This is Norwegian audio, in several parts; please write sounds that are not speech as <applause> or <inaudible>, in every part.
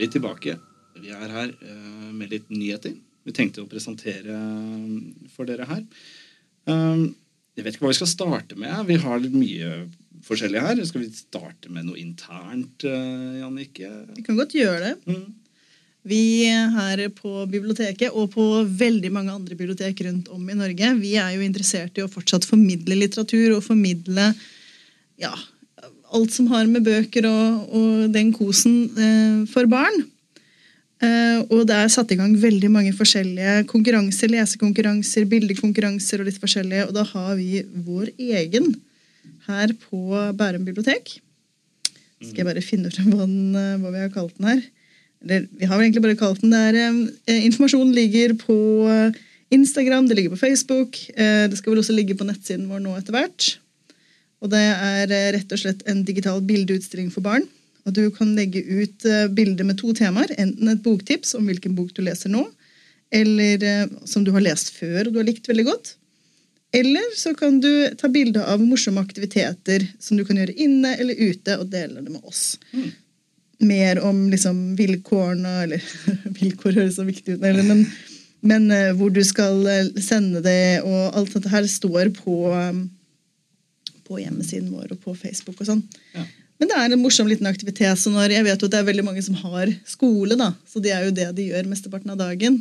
Er vi tilbake. Vi er her eh, med litt nyheter. Vi tenkte å presentere eh, for dere her. Um, jeg vet ikke hva vi skal starte med. Vi har litt mye forskjellig her. Skal vi starte med noe internt, Jannicke? Vi kan godt gjøre det. Mm. Vi her på biblioteket og på veldig mange andre bibliotek rundt om i Norge, vi er jo interessert i å fortsatt formidle litteratur og formidle ja, alt som har med bøker og, og den kosen eh, for barn. Eh, og det er satt i gang veldig mange forskjellige konkurranser, lesekonkurranser, bildekonkurranser og litt forskjellige. Og da har vi vår egen her på Bærum bibliotek. Skal jeg bare finne frem hva, den, eh, hva vi har kalt den her. Eller vi har vel egentlig bare kalt den der Informasjonen ligger på Instagram, det ligger på Facebook. Det skal vel også ligge på nettsiden vår nå etter hvert. Og det er eh, rett og slett en digital bildeutstilling for barn. Og du kan legge ut eh, bilder med to temaer. Enten et boktips om hvilken bok du leser nå, eller eh, som du har lest før og du har likt veldig godt. Eller så kan du ta bilde av morsomme aktiviteter som du kan gjøre inne eller ute, og dele det med oss. Mer om liksom vilkårene Eller <laughs> vilkår høres så viktig ut, eller, men, men hvor du skal sende det, og alt dette her står på, på hjemmesiden vår og på Facebook og sånn. Ja. Men det er en morsom liten aktivitet. så når Jeg vet jo at det er veldig mange som har skole, da, så det er jo det de gjør mesteparten av dagen.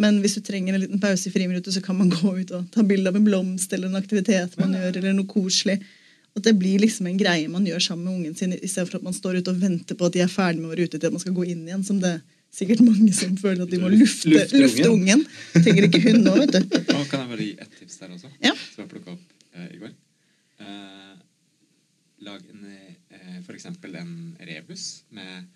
Men hvis du trenger en liten pause i friminuttet, så kan man <laughs> gå ut og ta bilde av en blomst eller en aktivitet man gjør, eller noe koselig. At det blir liksom en greie man gjør sammen med ungen sin, istedenfor at man står ute og venter på at de er ferdig med å være ute til at man skal gå inn igjen. Som det er sikkert mange som føler at de må lufte, Lufte lufte ungen. Trenger ikke hun nå, vet du. Og kan jeg bare gi ett tips der også? Ja. Som jeg plukka opp eh, i går. Eh, lag en, eh, for eksempel en rebus med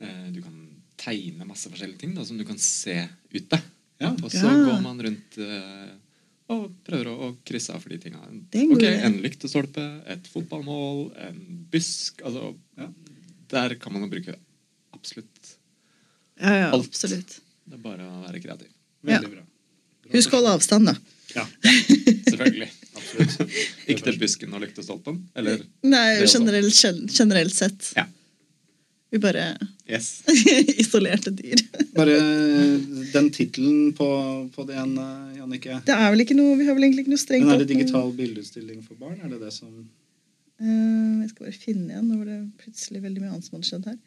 eh, Du kan tegne masse forskjellige ting da, som du kan se ute. Ja. Og så Ja. går man rundt eh, og prøver å, å krysse av for de tinga. Ok, en lyktestolpe, et fotballmål, en busk altså, Ja. Der kan man jo bruke absolutt Ja, ja, Alt. absolutt. Det er bare å være kreativ. Veldig bra. Bra Husk å holde avstand, da. Ja, <laughs> Selvfølgelig. absolutt. Ikke til busken og lyktestolpen? Eller Nei, generelt, generelt sett. Ja. Vi bare Yes. <laughs> isolerte dyr. Bare den tittelen på, på det igjen, eh, Jannicke. Det er vel ikke noe, Vi har vel egentlig ikke noe strengt Men er det digital bildeutstilling for barn? Er det det som uh, jeg skal bare finne igjen. Nå var det plutselig veldig mye annet som hadde skjedd her.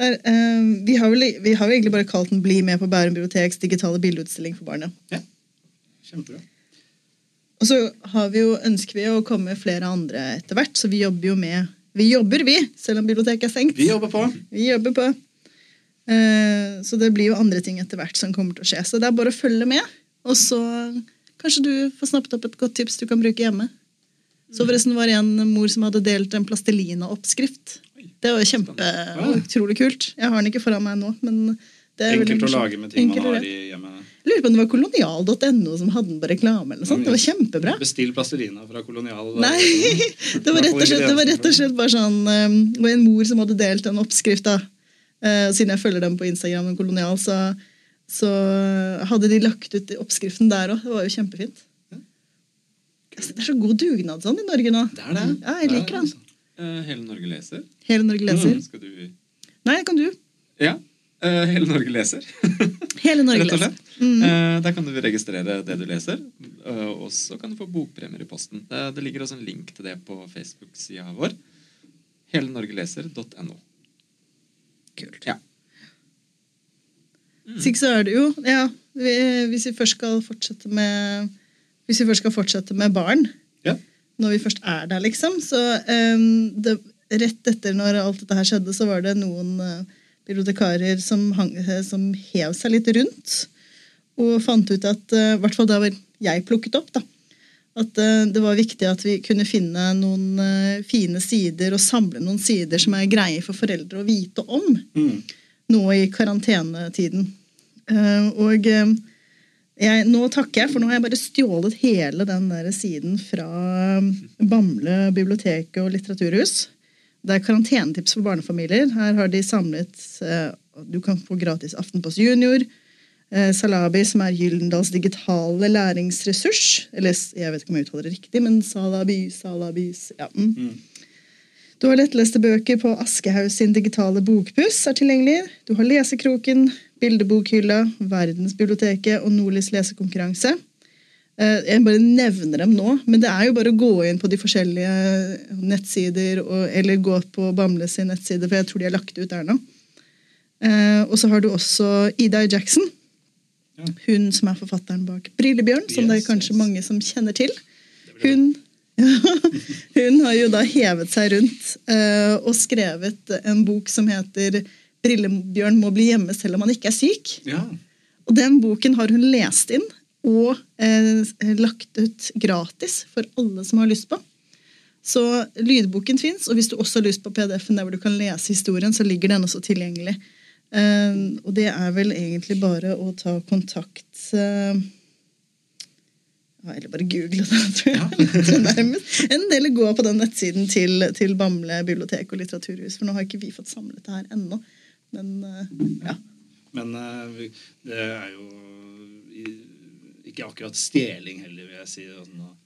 Der, uh, vi, har vel, vi har jo egentlig bare kalt den 'Bli med på Bærum biblioteks digitale bildeutstilling for barnet'. Kjempebra. Og så har vi jo, ønsker vi å komme med flere andre etter hvert, så vi jobber jo med Vi jobber, vi, selv om biblioteket er stengt. Vi jobber på. Vi jobber på. Eh, så det blir jo andre ting etter hvert som kommer til å skje. Så det er bare å følge med. Og så kanskje du får snappet opp et godt tips du kan bruke hjemme. Så forresten var det en mor som hadde delt en plastelina-oppskrift. Det var kjempe, utrolig kult. Jeg har den ikke foran meg nå, men det er veldig Enkelt å lage med ting man har i hjemmet. Lurer på om det var kolonial.no som hadde den på reklame. eller noe sånt. Det var kjempebra. Bestill plastelina fra Kolonial. Nei, <laughs> det var rett og slett, det var rett og slett bare sånn um, Det var en mor som hadde delt en oppskrift. da. Eh, siden jeg følger dem på Instagram, den kolonial, så, så hadde de lagt ut oppskriften der òg. Det var jo kjempefint. Altså, Det er så god dugnad sånn i Norge nå. Det er det. Ja, jeg liker den. Eh, Hele Norge leser. Hele Norge leser. Skal du Nei, kan du. Ja. eh, Hele Norge leser, <laughs> Hele Norge rett og leser. slett. Mm. Eh, Der kan du registrere det du leser, eh, og så kan du få bokpremier i posten. Det, det ligger også en link til det på Facebook-sida vår. Helenorgeleser.no. Kult. Ja. Mm. så er det jo ja, vi, Hvis vi først skal fortsette med Hvis vi først skal fortsette med barn, Ja. når vi først er der, liksom, så um, det, Rett etter når alt dette her skjedde, så var det noen eh, bibliotekarer som, hang, eh, som hev seg litt rundt. Og fant ut at eh, I hvert fall da var jeg plukket opp, da. At eh, det var viktig at vi kunne finne noen eh, fine sider og samle noen sider som er greie for foreldre å vite om Mm. nå i karantenetiden. Eh, og eh, jeg, nå takker jeg, for nå har jeg bare stjålet hele den der siden fra eh, Bamble bibliotek og litteraturhus. Det er karantenetips for barnefamilier. Her har de samlet eh, Du kan få gratis Aftenpost Junior. Eh, Salabi, som er Gyldendals digitale læringsressurs. Eller jeg vet ikke om jeg uttaler det riktig, men Salabi, Salabi ja. mm. Du har lettleste bøker på Aschehoug sin digitale bokbuss er tilgjengelig. Du har Lesekroken, Bildebokhylla, Verdensbiblioteket og Nordlys lesekonkurranse. Eh, Jeg bare nevner dem nå, men det er jo bare å gå inn på de forskjellige nettsider, og, eller gå på Bamles nettside, for jeg tror de er lagt ut der nå. Eh, Og så har du også Ida Jackson. Hun som er forfatteren bak Brillebjørn, som det er kanskje mange som kjenner til. Hun, ja, <laughs> Hun, hun har jo da hevet seg rundt eh, og skrevet en bok som heter 'Brillebjørn må bli hjemme selv om han ikke er syk'. Ja. Og den boken har hun lest inn og eh, lagt ut gratis for alle som har lyst på. Så lydboken fins, og hvis du også har lyst på PDF-en der hvor du kan lese historien, så ligger den også tilgjengelig. Eh, og det er vel egentlig bare å ta kontakt eh, Eller bare google det, <laughs> tror jeg. Nærmest. En del går på den nettsiden til, til Bamble bibliotek og litteraturhus, for nå har ikke vi fått samlet det her ennå. Men eh, ja. Men eh, det er jo ikke akkurat stjeling heller, vil jeg si. Altså, nå-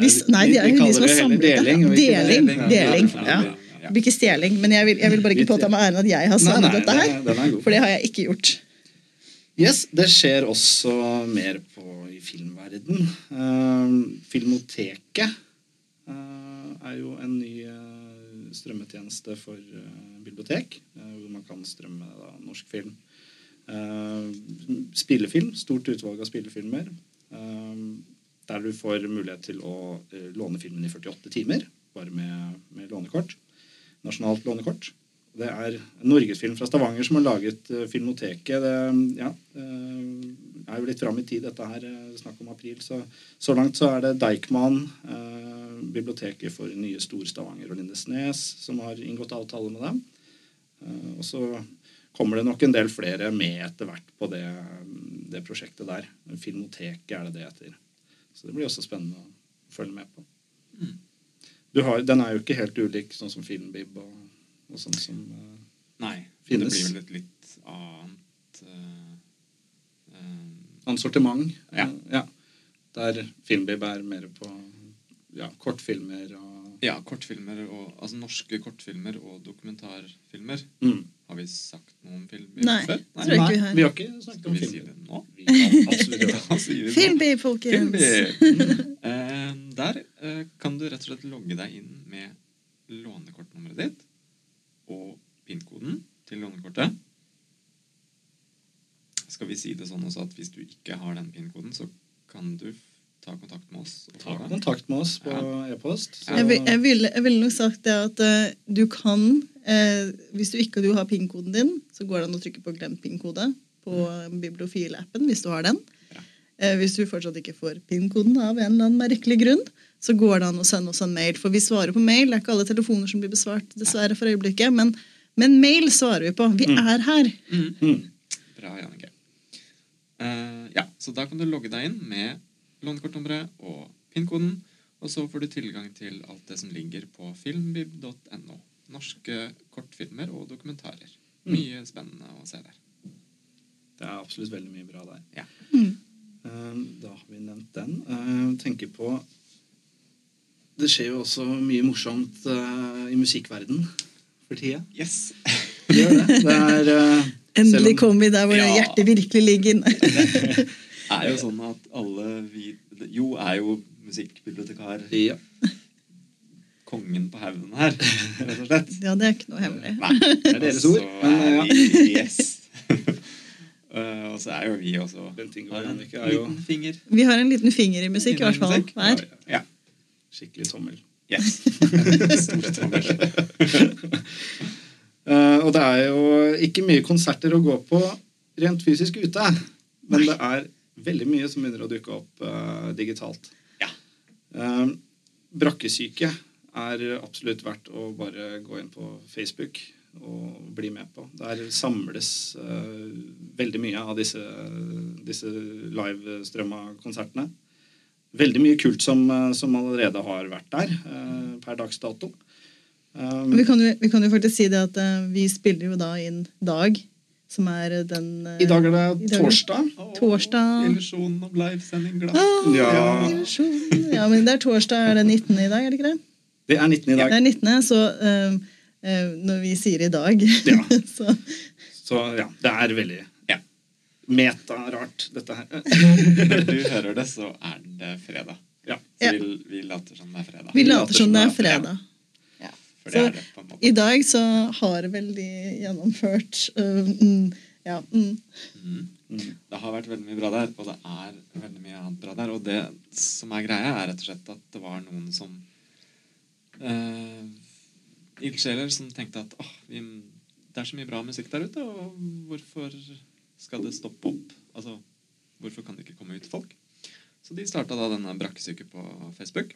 Hvis, nei, det er jo de som har samlet. Deling, Deling. deling, Ja. Det blir ikke stjeling, men jeg vil, jeg vil bare ikke påta meg æren at jeg har Nei, samlet nei, dette her. er- er. For det har jeg ikke gjort. Yes, det skjer også mer på i filmverden. Uh, Filmoteket uh, er jo en ny uh, strømmetjeneste for eh, bibliotek, hvor man kan strømme da, norsk film. Eh, spillefilm, stort utvalg av spillefilmer. Eh, der du får mulighet til å eh, låne filmen i 48 timer, bare med, med lånekort. Nasjonalt lånekort. Det er norgesfilm fra Stavanger som har laget uh, Filmoteket. Det ja, eh, er jo litt fram i tid, dette her. eh, Snakk om april. Så, så langt så er det Deichman, eh, biblioteket for nye Stor-Stavanger og Lindesnes, som har inngått avtale med dem. Eh, og så kommer det nok en del flere med etter hvert på det, det prosjektet der. Filmoteket er det det heter. Så det blir også spennende å følge med på. Mm. Du har, den er jo ikke helt ulik sånn som Filmbib og, og sånn som uh, Nei. Finnes. Det blir vel et litt annet uh, uh, annet sortiment. Ja. Eh, ja. Der Filmbib er mer på ja, kortfilmer og Ja, kortfilmer og Altså norske kortfilmer og dokumentarfilmer. mm. Har vi sagt noe om film Nei. før? Tror jeg ikke vi har. vi har ikke snakket Skal om vi si det nå? Vi kan absolutt gjøre <laughs> det. Da sier vi det nå. Filmby, folkens! Filmby. <laughs> Eh, der eh, kan du rett og slett logge deg inn med lånekortnummeret ditt og PIN-koden til lånekortet. Skal vi si det sånn også at hvis du ikke har den PIN-koden, så kan du ta kontakt med oss. Ta kontakt med oss på Ja. e-post. Jeg, vil- jeg ville jeg ville nok sagt det at uh, du kan uh, Hvis du ikke du har PIN-koden din, så går det an å trykke på 'glem PIN-kode' på Bibliofil-appen hvis du har den. Ja. Uh, hvis du fortsatt ikke får PIN-koden av en eller annen merkelig grunn, så går det an å sende oss en mail. For vi svarer på mail. Det er ikke alle telefoner som blir besvart, dessverre, for øyeblikket. Men, men mail svarer vi på. Vi Mm. er her. Mm. Mm. Bra, Jannicke. Eh, ja, så da kan du logge deg inn med lånekortnummeret og PIN-koden. Og så får du tilgang til alt det som ligger på filmbib.no. Norske kortfilmer og dokumentarer. Mm. Mye spennende å se der. Det er absolutt veldig mye bra der. Ja. Mm. Eh, Da har vi nevnt den. Jeg tenker på Det skjer jo også mye morsomt eh, i musikkverden for tida. Yes! Det gjør det. Det er eh, Endelig om- kom vi der hvor Ja. hjertet virkelig ligger. <laughs> Er jo sånn at alle vi Jo er jo musikkbibliotekar Ja. kongen på haugen her, rett og slett. ja, det er ikke noe hemmelig. Nei. <laughs> Det er deres ord, så men, er vi- Yes. <laughs> Eh, og så er jo vi også har en liten finger. Vi har en liten finger i musikk, i hvert fall. Hver. Ja. Skikkelig tommel. Yes. <laughs> Stor tommel. uh, og det er jo ikke mye konserter å gå på rent fysisk ute. Men det er veldig mye som begynner å dukke opp uh, digitalt. Ja. Uh, brakkesyke er absolutt verdt å bare gå inn på Facebook og bli med på. Der samles uh, veldig mye av disse, disse livestrømma konsertene. Veldig mye kult som, som allerede har vært der eh, per dags dato. Um, Vi kan, jo, vi kan jo faktisk si det at vi spiller jo da inn dag, som er den eh, I dag er det torsdag. Torsdag. Illusjonen om livesending glatt. Ah, Ja. ja, men det er torsdag er det 19. i dag, er det ikke det? Det er 19 i dag. Det er 19., så eh, eh, når vi sier i dag, Ja. <laughs> så Så ja, det er veldig Ja. meta-rart, dette her. Når du hører det, så er det fredag. Ja. Så Ja. vi, vi later som det er fredag. vi later som det er fredag. For det så er det på en måte. I dag så har vel de gjennomført uh, mm, Ja. Mm. Mm. Mm. Det har vært veldig mye bra der, og det er veldig mye annet bra der. Og det som er greia, er rett og slett at det var noen som uh, Ildsjeler som tenkte at oh, vi, det er så mye bra musikk der ute, og hvorfor skal det stoppe opp? Altså, hvorfor kan det ikke komme ut folk? Så de starta da denne Brakkesyke på Facebook.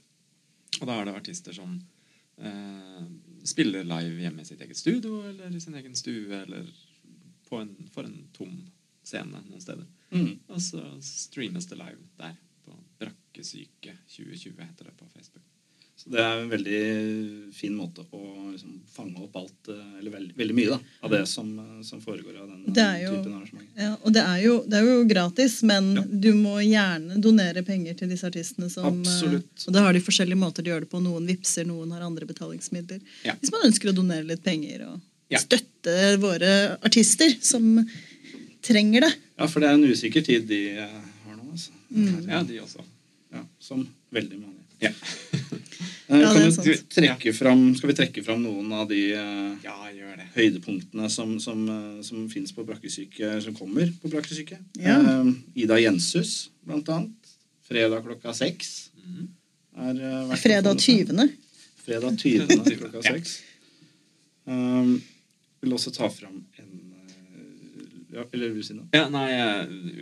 Og da er det artister som eh, spiller live hjemme i sitt eget studio eller i sin egen stue eller på en, for en tom scene noen steder. Mm. Og så streames det live der. På Brakkesyke 2020 heter det på Facebook. Så det er en veldig fin måte å liksom, fange opp alt, eh, eller veldig, veldig mye da, av det som, eh, som foregår av den jo- typen arrangement. Ja, og det er, jo, det er jo gratis, men Ja. du må gjerne donere penger til disse artistene. Som, øh, Absolutt. Og da har de forskjellige måter de gjør det på. Noen vipser, noen har andre betalingsmidler. Ja. Hvis man ønsker å donere litt penger og Ja. støtte våre artister som trenger det. Ja, for det er en usikker tid de eh, har nå, altså. Mm. Ja, de også. Ja, som veldig mange. Ja. <laughs> Eh, Ja, kan du trekke fram, skal vi trekke fram noen av de eh, Ja, gjør det. høydepunktene som, som, eh, som fins på Brakkesyke, som kommer på Brakkesyke? Ja. Ida Jenshus, blant annet. Fredag klokka seks. Verdt Fredag få 20. Fredag 20. klokka <laughs> Ja. seks. Um, vil også ta fram en ja, Eller vil du si noe? Ja, nei,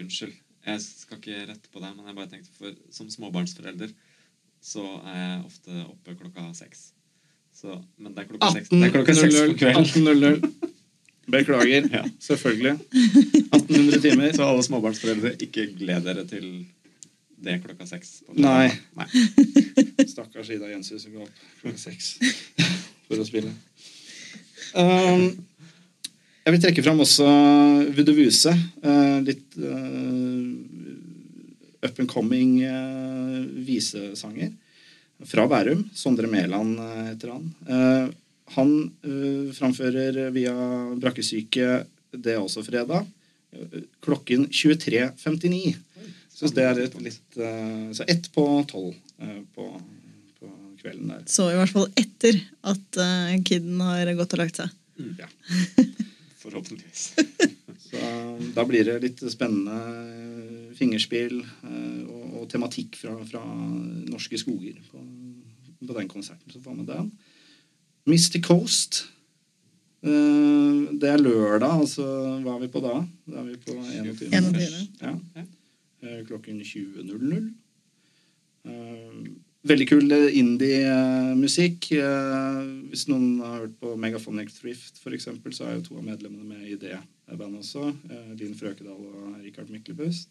unnskyld. Jeg skal ikke rette på deg, men jeg bare tenkte for som småbarnsforelder så er jeg ofte oppe klokka seks. Så, men det er klokka seks, på 18.00. kvelden. 18.00. Beklager. <laughs> Ja. Selvfølgelig. 1800 timer. Så alle småbarnsforeldre, ikke gled dere til det klokka seks. Nei. Nei. <laughs> Stakkars Ida Jenshus som går opp klokka seks for å spille. Um, jeg vil trekke fram også Vuduvuse. Uh, litt uh, up and coming uh, visesanger fra Bærum. Sondre Mæland uh, heter han. Uh, han uh, framfører via Brakkesyke det er også fredag. uh, Klokken 23.59. Så det er et litt uh, Så ett på tolv uh, på, på kvelden der. Så i hvert fall etter at uh, kiden har gått og lagt seg. Mm, Ja. <laughs> Forhåpentligvis. <laughs> Um, da blir det litt spennende uh, fingerspill uh, og, og tematikk fra, fra norske skoger på, på den konserten. Så får vi den. Mystic Coast. Det er lørdag, altså hva er vi på da? Da er vi på 21. 21. Ja. Eh, klokken 20.00. Eh, veldig kul eh, indie-musikk. Eh, hvis noen har hørt på Megaphonic Thrift, for eksempel, så er jo to av medlemmene med i det bandet også. Eh, Linn Frøkedal og Rikard Myklebust.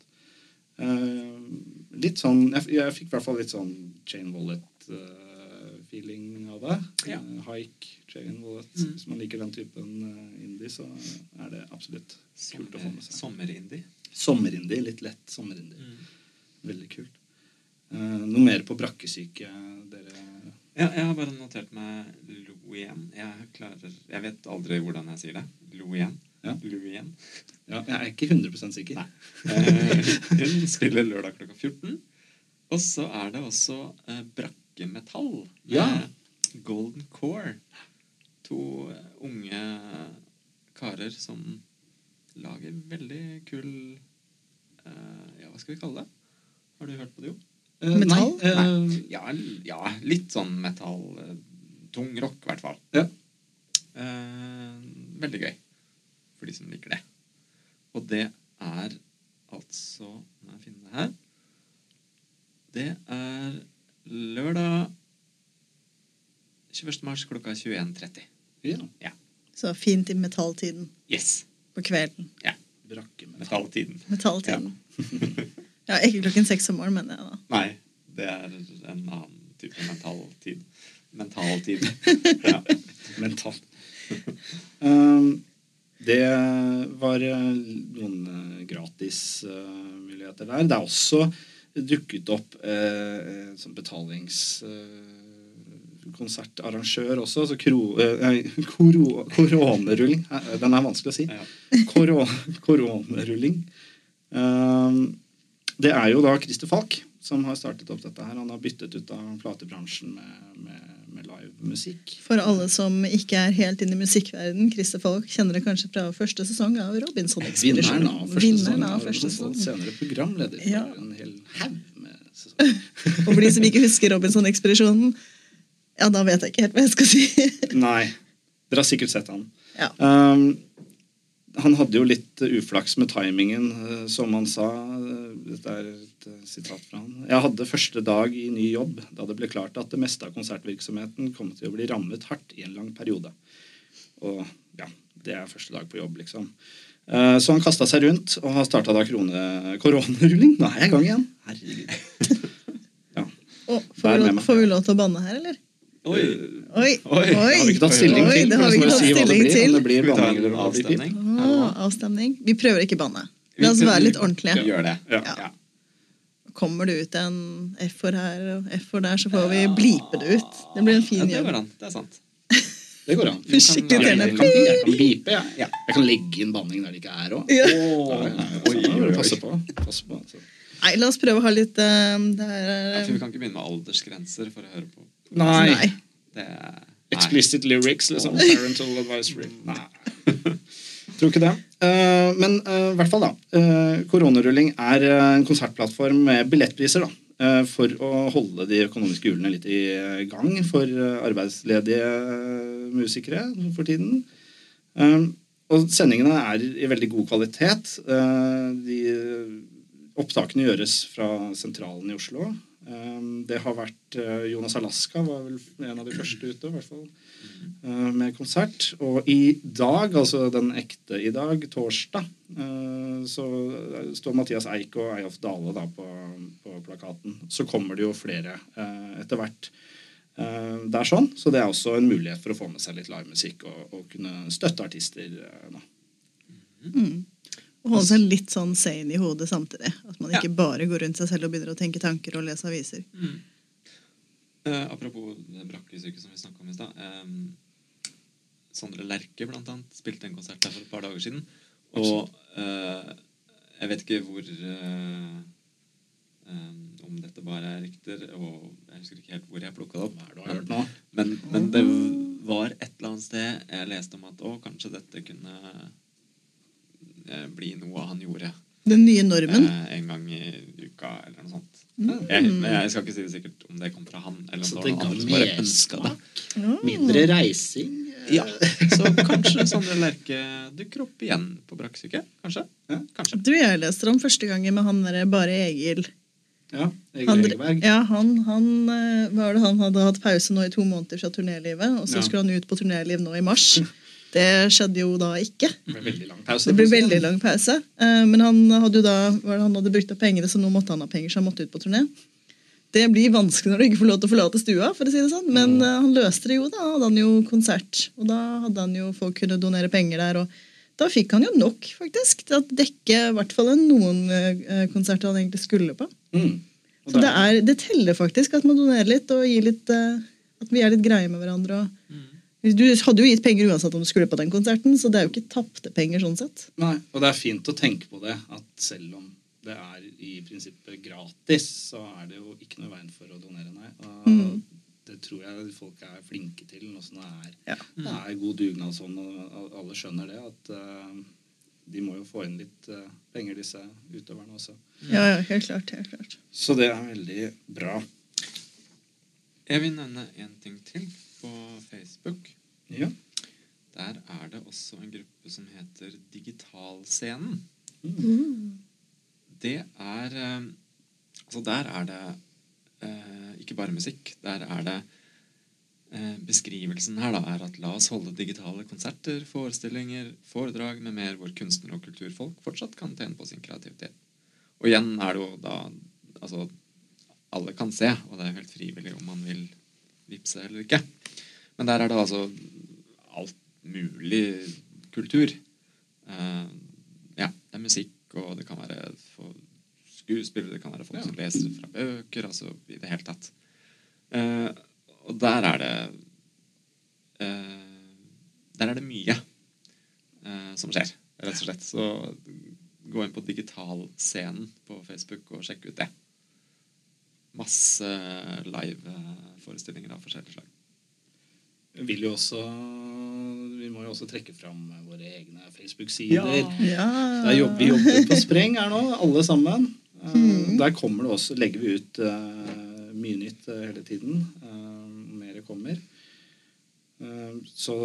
Eh, litt sånn Jeg, jeg fikk i hvert fall litt sånn chain Wallet-feeling av det. Ja. Eh, Hike, chain Wallet. Mm. Hvis man liker den typen eh, indie, så er det absolutt kult å få med seg. Sommerindie. Sommerindie. Litt lett sommerindie. Mm. Veldig kult. Eh, noe mer på brakkesyke, dere Ja, jeg har bare notert meg lo igjen. Jeg, klarer, jeg vet aldri hvordan jeg sier det. Lo igjen. Ja. Lo. Ja, jeg er ikke 100 sikker. Nei. <laughs> Eh, hun spiller lørdag klokka 14. Og så er det også eh, brakkemetall Ja. Golden Core. To eh, unge karer som lager veldig kul eh, Ja, hva skal vi kalle det? Har du hørt på det, jo? Eh, Metall? Nei, eh, Nei. Ja, ja, litt sånn metall. Tung rock, i hvert fall. Ja. Eh, veldig gøy for de som liker det. Og det er altså Må jeg finne det her. Det er lørdag 21. mars klokka 21.30. ja. Så fint i metalltiden Yes. på kvelden. Brakkemetall. Metalltiden. Metalltiden. Ja, ikke klokken seks om morgenen, mener jeg da. Nei, det er en annen type mentaltid. Mentaltid. <laughs> Ja. Mentalt. Um, det var eh, noen eh, gratismuligheter der. Det er også dukket opp eh, en sånn konsertarrangør også, Altså kro, eh, koro, koronerulling eh, Den er vanskelig å si. Koro, koronerulling. Um, det er jo da Christer Falk som har startet opp dette her. Han har byttet ut av platebransjen med, med livemusikk. For alle som ikke er helt inne i musikkverden, Christer Falk kjenner det kanskje fra første sesong av Robinson-ekspedisjonen. Vinneren av første sesong. Av første sesong. Senere programleder for Ja. en hel haug med sesonger. <laughs> Og for de som ikke husker Robinson-ekspedisjonen, ja, da vet jeg ikke helt hva jeg skal si. Nei. Dere har sikkert sett han. Ja. Um, han hadde jo litt uh, uflaks med timingen, uh, som han sa. Uh, Dette er et sitat fra han. Jeg hadde første dag i ny jobb da det ble klart at det meste av konsertvirksomheten kom til å bli rammet hardt i en lang periode. Og ja, det er første dag på jobb, liksom. Så han kasta seg rundt og har starta da <laughs> koronerulling. Nå er jeg i gang igjen. Herregud. <laughs> Ja. Og får, vi lov, får vi lov til å banne her, eller? Oi! Oi! Oi, det har vi ikke tatt stilling Oi, til. det har vi ikke tatt det stilling blir, til. Om det blir banning eller det avstemning? Å, avstemning. Vi prøver ikke banne. La oss være litt ordentlige. Gjør det. Ja. Ja. Kommer det ut en F-ord her og F-ord der, så får vi blipe det ut. Det blir en Ja, fin det jobb. går an. Det er sant. <laughs> Det går an. Kan jeg, lage- Jeg kan, jeg kan bipe, jeg. Ja. Jeg kan legge inn banning der det ikke er òg. Ja. Oi, Passe på. Passe på altså. Nei, la oss prøve å ha litt uh, Det her Ja, er for vi kan ikke begynne med aldersgrenser for å høre på. Nei. Det er nei. Explicit lyrics, liksom. Parental advisory. Nei. <laughs> Tror ikke det. Eh, men eh, i hvert fall, da. Uh, koronerulling er eh, en konsertplattform med billettpriser, da. eh, for å holde de økonomiske hjulene litt i eh, gang for eh, arbeidsledige eh, musikere for tiden. Eh, og sendingene er i veldig god kvalitet. Eh, de opptakene gjøres fra sentralen i Oslo. Um, det har vært uh, Jonas Alaska var vel en av de første ute, hvert fall, uh, med konsert. Og i dag, altså den ekte i dag, torsdag, uh, så står Mathias Eik og Eyolf Dale da på, på plakaten. Så kommer det jo flere etter hvert. Det er sånn, så det er også en mulighet for å få med seg litt livemusikk og, og kunne støtte artister. nå. mm. Å holde seg litt sånn sane i hodet samtidig. At man Ja. ikke bare går rundt seg selv og begynner å tenke tanker og lese aviser. Mm. Eh, apropos det brakkesyke som vi snakka om i stad. eh, Sondre Lerche blant annet spilte en konsert der for et par dager siden. Og eh, jeg vet ikke hvor eh, eh, Om dette bare er rykter, og jeg husker ikke helt hvor jeg plukka det opp. Hva er det du har hørt nå? Men, men det var et eller annet sted jeg leste om at å, kanskje dette kunne bli noe han gjorde Den nye normen. eh, en gang i uka, eller noe sånt. Mm. Jeg, men jeg skal ikke si det sikkert om det kom fra han, eller om Så det det var noen ga som bare ønska det. mersmak? Mindre reising? Ja, Så kanskje Sondre Lerche dukker opp igjen på Brakksyke? Kanskje? Ja, kanskje. Du, jeg leste om første gangen med han derre Bare Egil. Ja, Egil Han, Egeberg. ja, han, han, eh, var det, han hadde hatt pause nå i to måneder fra turnélivet, og så Ja. skulle han ut på turnéliv nå i mars. Det skjedde jo da ikke. Det ble veldig lang pause. Det ble veldig lang pause. Eh, Men han hadde jo da han hadde brukt opp penger, så nå måtte han ha penger, så han måtte ut på turné. Det blir vanskelig når du ikke får lov til å forlate stua, for å si det sånn. men eh, han løste det jo. Da hadde han jo konsert, og da hadde han jo folk kunne donere penger der. og da fikk han jo nok, faktisk, til å dekke i hvert fall noen eh, konserter han egentlig skulle på. Mm. Så det, er, det teller faktisk at man donerer litt og gir litt At vi er litt greie med hverandre. Og, Mm. Du hadde jo gitt penger uansett om du skulle på den konserten, så det er jo ikke tapte penger sånn sett. Nei, og det er fint å tenke på det, at selv om det er i prinsippet gratis, så er det jo ikke noe veien for å donere, nei. Og Mm. Det tror jeg folk er flinke til nå som det er, Ja. det er god dugnadsånd, og alle skjønner det, at uh, de må jo få inn litt uh, penger, disse utøverne også. Ja, ja, helt klart. helt klart. Så det er veldig bra. Jeg vil nevne en ting til på Facebook. Ja. Der er det også en gruppe som heter Digitalscenen. Mm. Det er eh, Altså, der er det eh, ikke bare musikk. Der er det eh, Beskrivelsen her da er at la oss holde digitale konserter, forestillinger, foredrag med mer hvor kunstnere og kulturfolk fortsatt kan tjene på sin kreativitet. Og igjen er det jo da Altså, alle kan se, og det er helt frivillig om man vil vippse eller ikke. Men der er det altså alt mulig kultur. Uh, ja, det er musikk, og det kan være for skuespillere, det kan være folk ja. som leser fra bøker, altså i det hele tatt. Uh, og der er det uh, Der er det mye som skjer, rett og slett. Så gå inn på digitalscenen på Facebook og sjekk ut det. Masse live-forestillinger av forskjellig slag. Vi vil jo også Vi må jo også trekke fram våre egne Facebook-sider. Ja. ja. jobber vi jobber på spreng her nå, alle sammen. Eh, Mhm. Der kommer det også, legger vi ut eh, mye nytt eh, hele tiden. Mer kommer. Eh, så,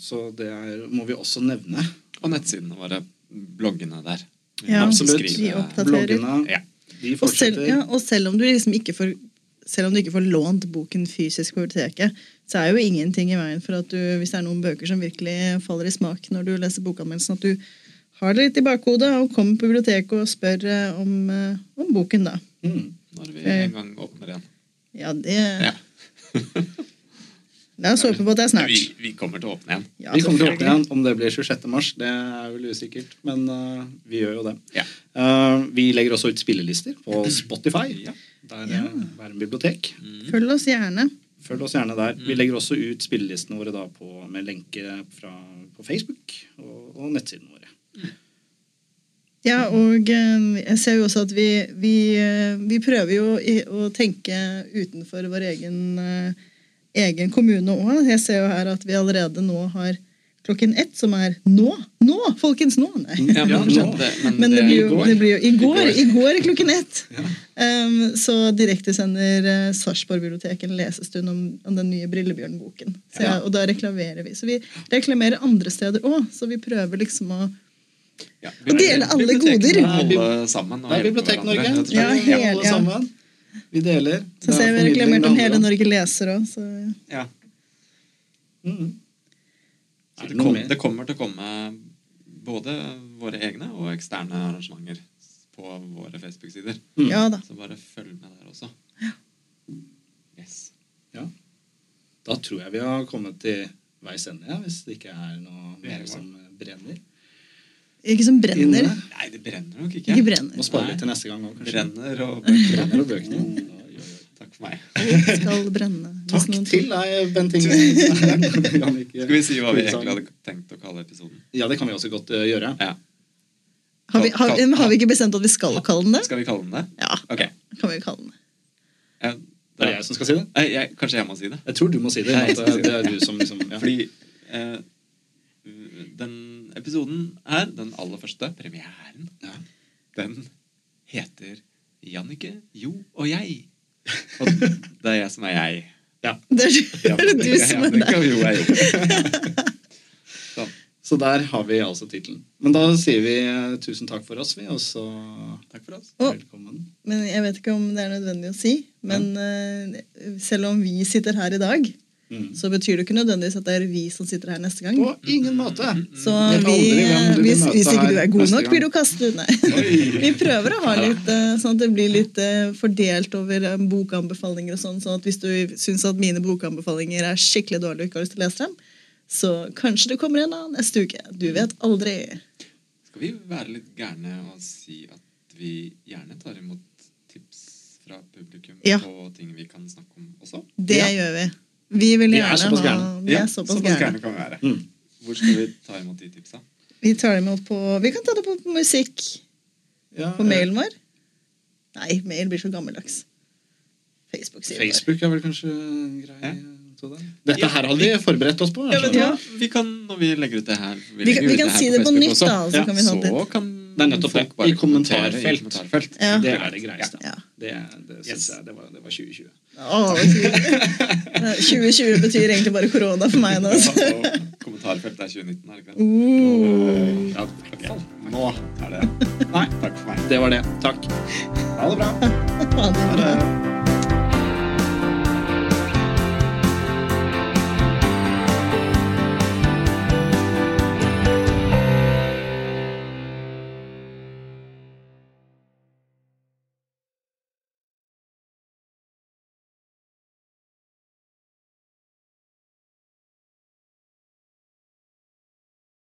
så det er, må vi også nevne. Og nettsidene våre, bloggene der. Ja, absolutt. skrive- oppdaterer. Bloggene Ja. De Og selv, ja, og selv om du liksom ikke får selv om du ikke får lånt boken fysisk på biblioteket, så er jo ingenting i veien for at du, hvis det er noen bøker som virkelig faller i smak når du leser bokanmeldelsen, at du har det litt i bakhodet og kommer på biblioteket og spør eh, om, eh, om boken, da. Mm. Når vi Eh. en gang åpner igjen. Ja, det Ja. <laughs> La oss håpe på at det er snart. Vi, vi kommer til å åpne igjen. Ja, vi kommer til å åpne igjen. Om det blir 26. mars, det er vel usikkert. Men uh, vi gjør jo det. Ja. Uh, vi legger også ut spillelister på Spotify. Ja. Der Ja. er en bibliotek. Mm. Følg oss gjerne. Følg oss gjerne der. Mm. Vi legger også ut spillelistene våre da på, med lenke fra, på Facebook og, og nettsidene våre. Ja, og eh, jeg ser jo også at vi, vi, eh, vi prøver jo å tenke utenfor vår egen, eh, egen kommune òg. Jeg ser jo her at vi allerede nå har klokken ett, som er nå! Nå, folkens! Nå! Nei. Ja, Ja, men, nå. det, Men det blir jo, det blir jo i går, I går klokken ett. Um, så direktesender uh, Sarpsborg bibliotek en lesestund om, om den nye Brillebjørn-boken. Ja. Og da reklamerer vi. Så vi reklamerer andre steder òg. Så vi prøver liksom å ja, Og dele alle goder. holde sammen og Det er Bibliotek Norge. Ja, hele, alle ja. Vi deler. Så er ser vi reklamert om Hele Norge leser òg, så Ja. Mm. Er det, det kom, det kommer til å komme både våre egne og eksterne arrangementer på våre Facebook-sider. Mm. ja da. Så bare følg med der også. Ja. Yes. Ja. Da tror jeg vi har kommet til veis ende, hvis det ikke er noe er mer som brenner. Ikke som brenner. Inne. Nei, det brenner nok ikke. Ikke brenner. Må spare litt til neste gang òg, kanskje. Brenner og bøker. Brenner og bøkene. Oi. Takk for meg. Alt skal brenne. Takk til deg, Bent Inge. <laughs> Skal vi si hva vi egentlig hadde tenkt å kalle episoden? Ja, det kan vi også godt uh, gjøre. Ja. Har vi, har, har vi ikke bestemt at vi skal kalle den det? Skal vi kalle den det? Ja, Okay. kan vi kalle den det. Ja, Det er jeg som skal si det. Nei, jeg, kanskje jeg må si det? Jeg tror du må si det. Nei, med Det er du som liksom ja. Fordi eh, den episoden her, den aller første, premieren, Ja. den heter Jannicke, Jo og jeg. <laughs> Og det er jeg som er jeg. ja. Det er, det er du som er deg. og Jo er jo. <laughs> Sånn. Så der har vi altså tittelen. Men da sier vi eh, tusen takk for oss, vi, og så Takk for oss. Å. velkommen. Men jeg vet ikke om det er nødvendig å si. Men eh, selv om vi sitter her i dag, Mm. så betyr det ikke nødvendigvis at det er vi som sitter her neste gang. På ingen måte. Så vi, hvis, hvis ikke du er god nok, blir du kastet ut. Nei. <laughs> Vi prøver å ha litt eh, sånn at det blir litt eh, fordelt over eh, bokanbefalinger og sånn. sånn at hvis du syns at mine bokanbefalinger er skikkelig dårlige og ikke har lyst til å lese dem, så kanskje det kommer en annen neste uke. Du vet aldri. Skal vi være litt gærne og si at vi gjerne tar imot tips fra publikum Ja. på ting vi kan snakke om også? Det Ja. gjør vi. Vi vil Vi er såpass ha gærne. Vi er såpass gærne. kan vi være. Mm. Hvor skal vi ta imot de tipsa? Vi tar det imot på Vi kan ta det på, musikk. Ja, På mailen vår. Nei, mail blir så gammeldags. Facebook-siden vår. Facebook er vel kanskje grei Ja. Dette her hadde vi forberedt oss på. Ja, men altså. Ja. Vi kan, når vi legger ut det her Vi kan, vi kan her si det på på nytt, da. Så Ja, kan vi ta det Så kan Det er nettopp folk det. bare I kommentarfelt. i kommentarfelt. Ja. Det er det greieste. Ja. Det, det Yes. jeg det var, det var 2020. Å, 2020 <laughs> betyr egentlig bare korona for meg nå. Så. Og kommentarfelt er 2019, er det ikke det? Uh. Ja, Ok, Nå er det Nei, Takk for meg. det var det. Takk. Ha det bra. <laughs> Ha det bra.